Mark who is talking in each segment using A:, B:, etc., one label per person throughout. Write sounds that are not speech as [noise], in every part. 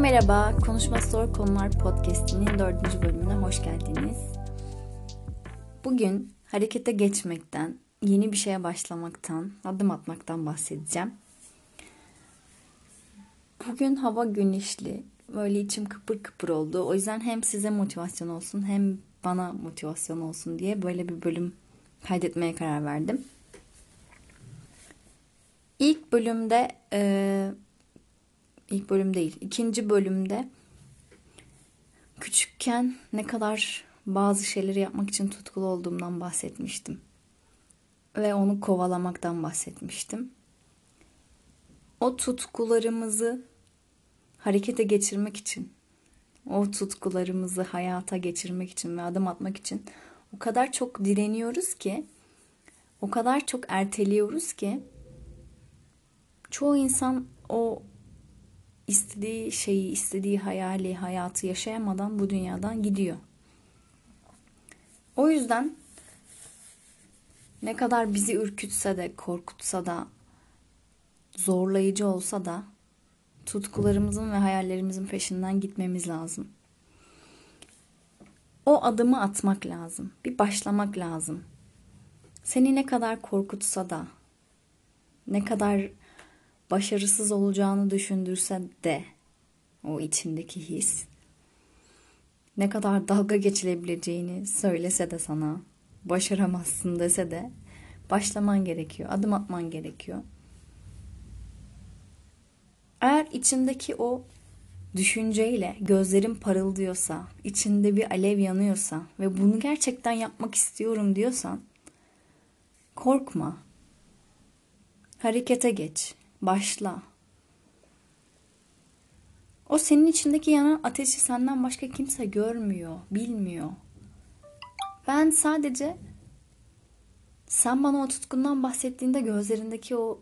A: Merhaba. Konuşması Zor Konular Podcast'inin dördüncü bölümüne hoş geldiniz. Bugün harekete geçmekten, yeni bir şeye başlamaktan, adım atmaktan bahsedeceğim. Bugün hava güneşli. Böyle içim kıpır kıpır oldu. O yüzden hem size motivasyon olsun hem bana motivasyon olsun diye böyle bir bölüm kaydetmeye karar verdim. İlk bölümde e, ilk bölüm değil, ikinci bölümde küçükken ne kadar bazı şeyleri yapmak için tutkulu olduğumdan bahsetmiştim. Ve onu kovalamaktan bahsetmiştim. O tutkularımızı harekete geçirmek için, o tutkularımızı hayata geçirmek için ve adım atmak için o kadar çok direniyoruz ki, o kadar çok erteliyoruz ki çoğu insan o istediği şeyi, istediği hayali, hayatı yaşayamadan bu dünyadan gidiyor. O yüzden ne kadar bizi ürkütse de, korkutsa da, zorlayıcı olsa da tutkularımızın ve hayallerimizin peşinden gitmemiz lazım. O adımı atmak lazım. Bir başlamak lazım. Seni ne kadar korkutsa da, ne kadar başarısız olacağını düşündürse de o içindeki his ne kadar dalga geçilebileceğini söylese de sana başaramazsın dese de başlaman gerekiyor. Adım atman gerekiyor. Eğer içindeki o düşünceyle gözlerin parıldıyorsa, içinde bir alev yanıyorsa ve bunu gerçekten yapmak istiyorum diyorsan korkma. Harekete geç. Başla. O senin içindeki yanan ateşi senden başka kimse görmüyor, bilmiyor. Ben sadece sen bana o tutkundan bahsettiğinde gözlerindeki o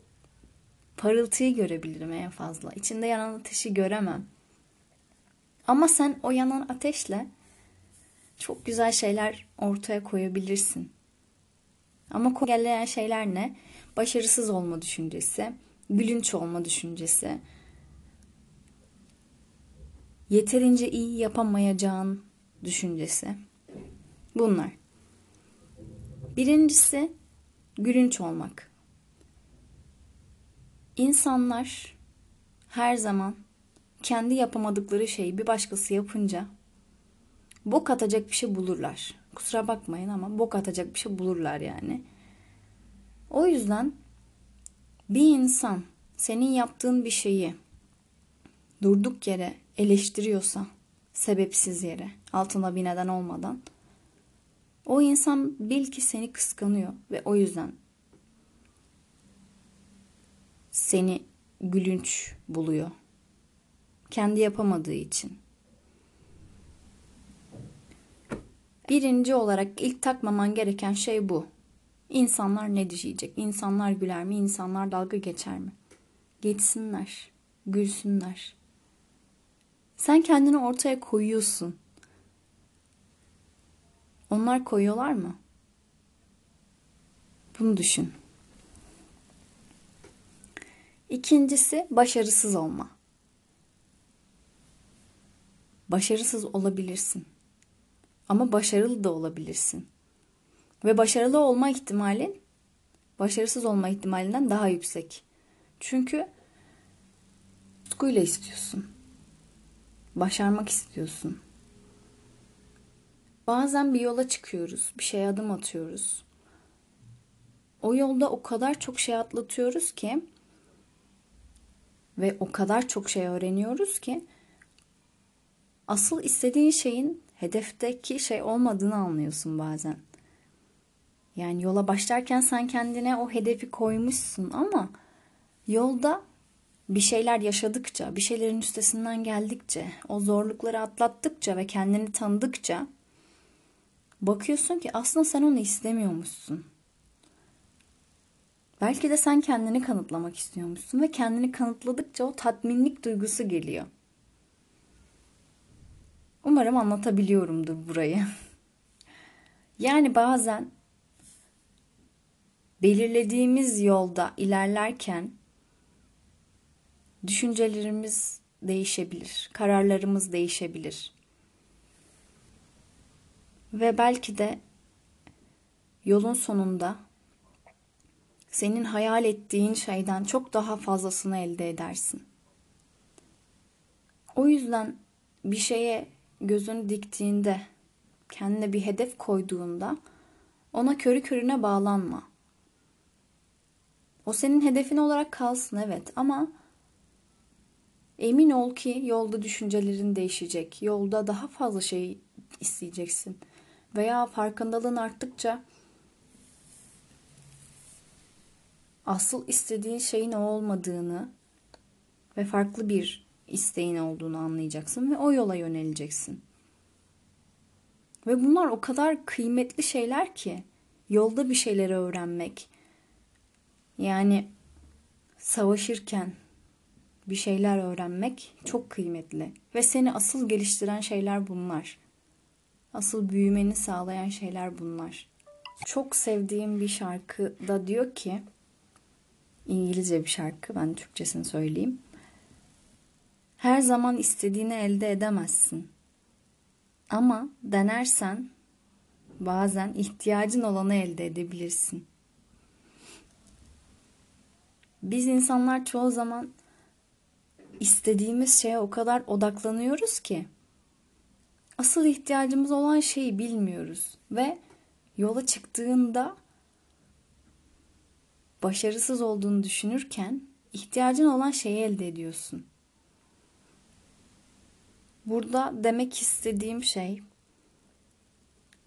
A: parıltıyı görebilirim en fazla. İçinde yanan ateşi göremem. Ama sen o yanan ateşle çok güzel şeyler ortaya koyabilirsin. Ama engelleyen şeyler ne? Başarısız olma düşüncesi, gülünç olma düşüncesi, yeterince iyi yapamayacağın düşüncesi. Bunlar. Birincisi gülünç olmak. İnsanlar her zaman kendi yapamadıkları şeyi bir başkası yapınca bok atacak bir şey bulurlar. Kusura bakmayın ama bok atacak bir şey bulurlar yani. O yüzden bir insan senin yaptığın bir şeyi durduk yere eleştiriyorsa, sebepsiz yere, altında bir neden olmadan o insan bil ki seni kıskanıyor ve o yüzden seni gülünç buluyor. Kendi yapamadığı için. Birinci olarak ilk takmaman gereken şey bu. İnsanlar ne diyecek? İnsanlar güler mi? İnsanlar dalga geçer mi? Geçsinler, gülsünler. Sen kendini ortaya koyuyorsun. Onlar koyuyorlar mı? Bunu düşün. İkincisi başarısız olma. Başarısız olabilirsin. Ama başarılı da olabilirsin. Ve başarılı olma ihtimalin başarısız olma ihtimalinden daha yüksek. Çünkü tutkuyla istiyorsun. Başarmak istiyorsun. Bazen bir yola çıkıyoruz, bir şeye adım atıyoruz. O yolda o kadar çok şey atlatıyoruz ki ve o kadar çok şey öğreniyoruz ki asıl istediğin şeyin hedefteki şey olmadığını anlıyorsun bazen. Yani yola başlarken sen kendine o hedefi koymuşsun ama yolda bir şeyler yaşadıkça, bir şeylerin üstesinden geldikçe, o zorlukları atlattıkça ve kendini tanıdıkça bakıyorsun ki aslında sen onu istemiyormuşsun. Belki de sen kendini kanıtlamak istiyormuşsun ve kendini kanıtladıkça o tatminlik duygusu geliyor. Umarım anlatabiliyorumdur burayı. [laughs] yani bazen belirlediğimiz yolda ilerlerken düşüncelerimiz değişebilir. Kararlarımız değişebilir. Ve belki de yolun sonunda senin hayal ettiğin şeyden çok daha fazlasını elde edersin. O yüzden bir şeye gözünü diktiğinde, kendine bir hedef koyduğunda ona körü körüne bağlanma. O senin hedefin olarak kalsın evet ama emin ol ki yolda düşüncelerin değişecek. Yolda daha fazla şey isteyeceksin. Veya farkındalığın arttıkça asıl istediğin şeyin o olmadığını ve farklı bir isteğin olduğunu anlayacaksın ve o yola yöneleceksin. Ve bunlar o kadar kıymetli şeyler ki yolda bir şeyleri öğrenmek. Yani savaşırken bir şeyler öğrenmek çok kıymetli ve seni asıl geliştiren şeyler bunlar. Asıl büyümeni sağlayan şeyler bunlar. Çok sevdiğim bir şarkı da diyor ki İngilizce bir şarkı ben Türkçesini söyleyeyim. Her zaman istediğini elde edemezsin. Ama denersen bazen ihtiyacın olanı elde edebilirsin. Biz insanlar çoğu zaman istediğimiz şeye o kadar odaklanıyoruz ki asıl ihtiyacımız olan şeyi bilmiyoruz ve yola çıktığında başarısız olduğunu düşünürken ihtiyacın olan şeyi elde ediyorsun. Burada demek istediğim şey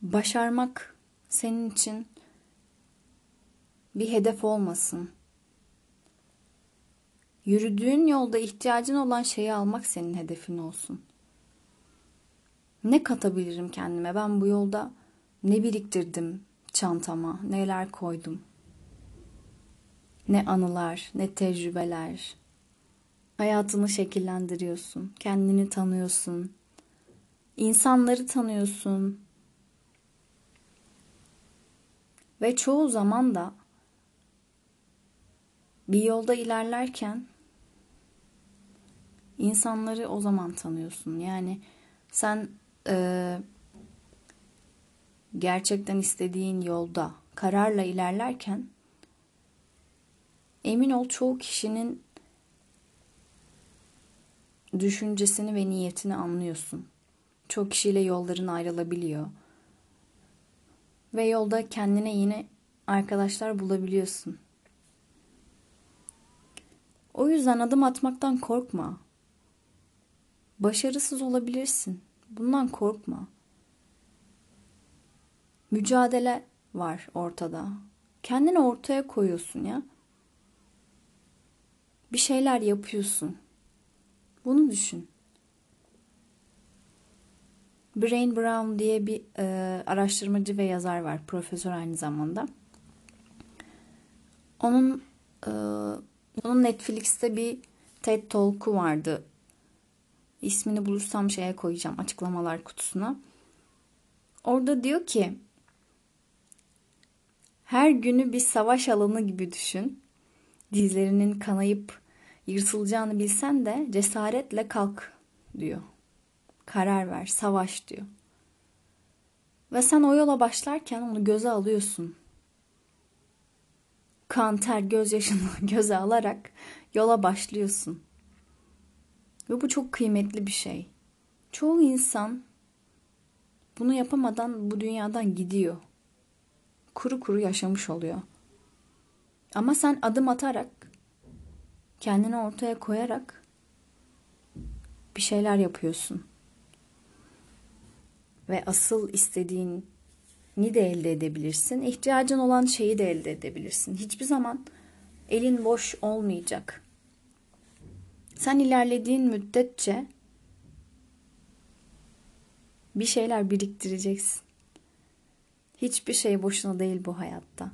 A: başarmak senin için bir hedef olmasın. Yürüdüğün yolda ihtiyacın olan şeyi almak senin hedefin olsun. Ne katabilirim kendime? Ben bu yolda ne biriktirdim çantama, neler koydum? Ne anılar, ne tecrübeler. Hayatını şekillendiriyorsun, kendini tanıyorsun. insanları tanıyorsun. Ve çoğu zaman da bir yolda ilerlerken insanları o zaman tanıyorsun. Yani sen e, gerçekten istediğin yolda kararla ilerlerken emin ol çoğu kişinin düşüncesini ve niyetini anlıyorsun. Çok kişiyle yolların ayrılabiliyor. Ve yolda kendine yine arkadaşlar bulabiliyorsun. O yüzden adım atmaktan korkma. Başarısız olabilirsin. Bundan korkma. Mücadele var ortada. Kendini ortaya koyuyorsun ya. Bir şeyler yapıyorsun. Bunu düşün. Brain Brown diye bir e, araştırmacı ve yazar var. Profesör aynı zamanda. Onun e, onun Netflix'te bir TED Talk'u vardı. İsmini bulursam şeye koyacağım açıklamalar kutusuna. Orada diyor ki her günü bir savaş alanı gibi düşün. Dizlerinin kanayıp yırtılacağını bilsen de cesaretle kalk diyor. Karar ver, savaş diyor. Ve sen o yola başlarken onu göze alıyorsun. Kan, ter, gözyaşını [laughs] göze alarak yola başlıyorsun. Ve bu çok kıymetli bir şey. Çoğu insan bunu yapamadan bu dünyadan gidiyor. Kuru kuru yaşamış oluyor. Ama sen adım atarak, kendini ortaya koyarak bir şeyler yapıyorsun. Ve asıl istediğini de elde edebilirsin. İhtiyacın olan şeyi de elde edebilirsin. Hiçbir zaman elin boş olmayacak. Sen ilerlediğin müddetçe bir şeyler biriktireceksin. Hiçbir şey boşuna değil bu hayatta.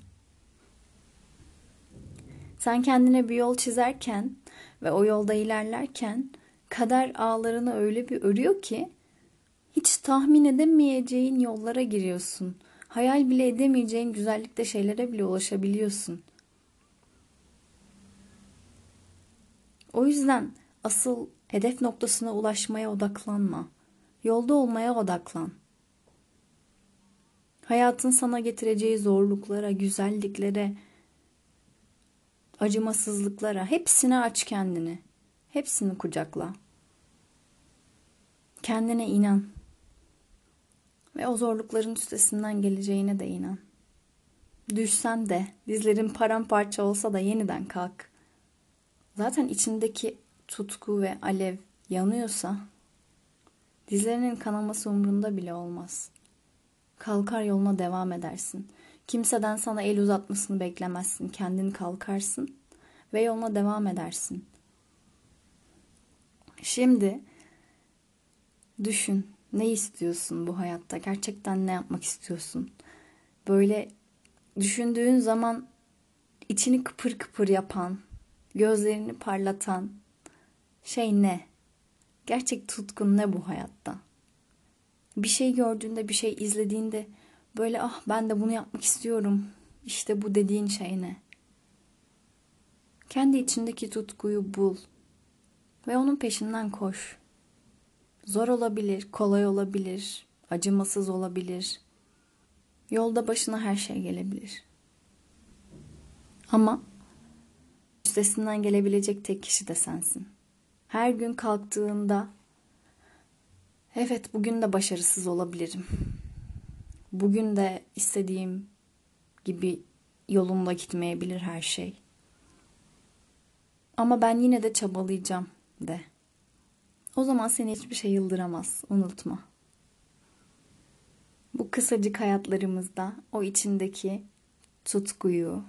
A: Sen kendine bir yol çizerken ve o yolda ilerlerken kader ağlarını öyle bir örüyor ki hiç tahmin edemeyeceğin yollara giriyorsun. Hayal bile edemeyeceğin güzellikte şeylere bile ulaşabiliyorsun. O yüzden asıl Hedef noktasına ulaşmaya odaklanma. Yolda olmaya odaklan. Hayatın sana getireceği zorluklara, güzelliklere, acımasızlıklara hepsine aç kendini. Hepsini kucakla. Kendine inan. Ve o zorlukların üstesinden geleceğine de inan. Düşsen de, dizlerin paramparça olsa da yeniden kalk. Zaten içindeki tutku ve alev yanıyorsa dizlerinin kanaması umrunda bile olmaz. Kalkar yoluna devam edersin. Kimseden sana el uzatmasını beklemezsin. Kendin kalkarsın ve yoluna devam edersin. Şimdi düşün. Ne istiyorsun bu hayatta? Gerçekten ne yapmak istiyorsun? Böyle düşündüğün zaman içini kıpır kıpır yapan, gözlerini parlatan şey ne? Gerçek tutkun ne bu hayatta? Bir şey gördüğünde, bir şey izlediğinde böyle ah ben de bunu yapmak istiyorum. İşte bu dediğin şey ne? Kendi içindeki tutkuyu bul ve onun peşinden koş. Zor olabilir, kolay olabilir, acımasız olabilir. Yolda başına her şey gelebilir. Ama üstesinden gelebilecek tek kişi de sensin. Her gün kalktığında evet bugün de başarısız olabilirim. Bugün de istediğim gibi yolunda gitmeyebilir her şey. Ama ben yine de çabalayacağım de. O zaman seni hiçbir şey yıldıramaz. Unutma. Bu kısacık hayatlarımızda o içindeki tutkuyu,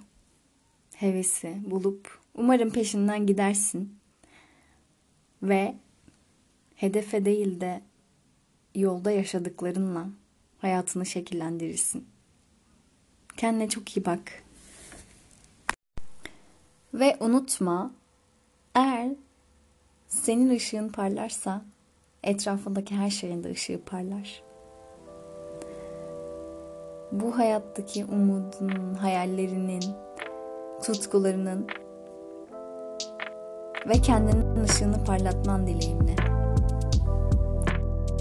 A: hevesi bulup umarım peşinden gidersin ve hedefe değil de yolda yaşadıklarınla hayatını şekillendirirsin. Kendine çok iyi bak. Ve unutma, eğer senin ışığın parlarsa etrafındaki her şeyin de ışığı parlar. Bu hayattaki umudunun, hayallerinin, tutkularının ve kendinin ışığını parlatman dileğimle.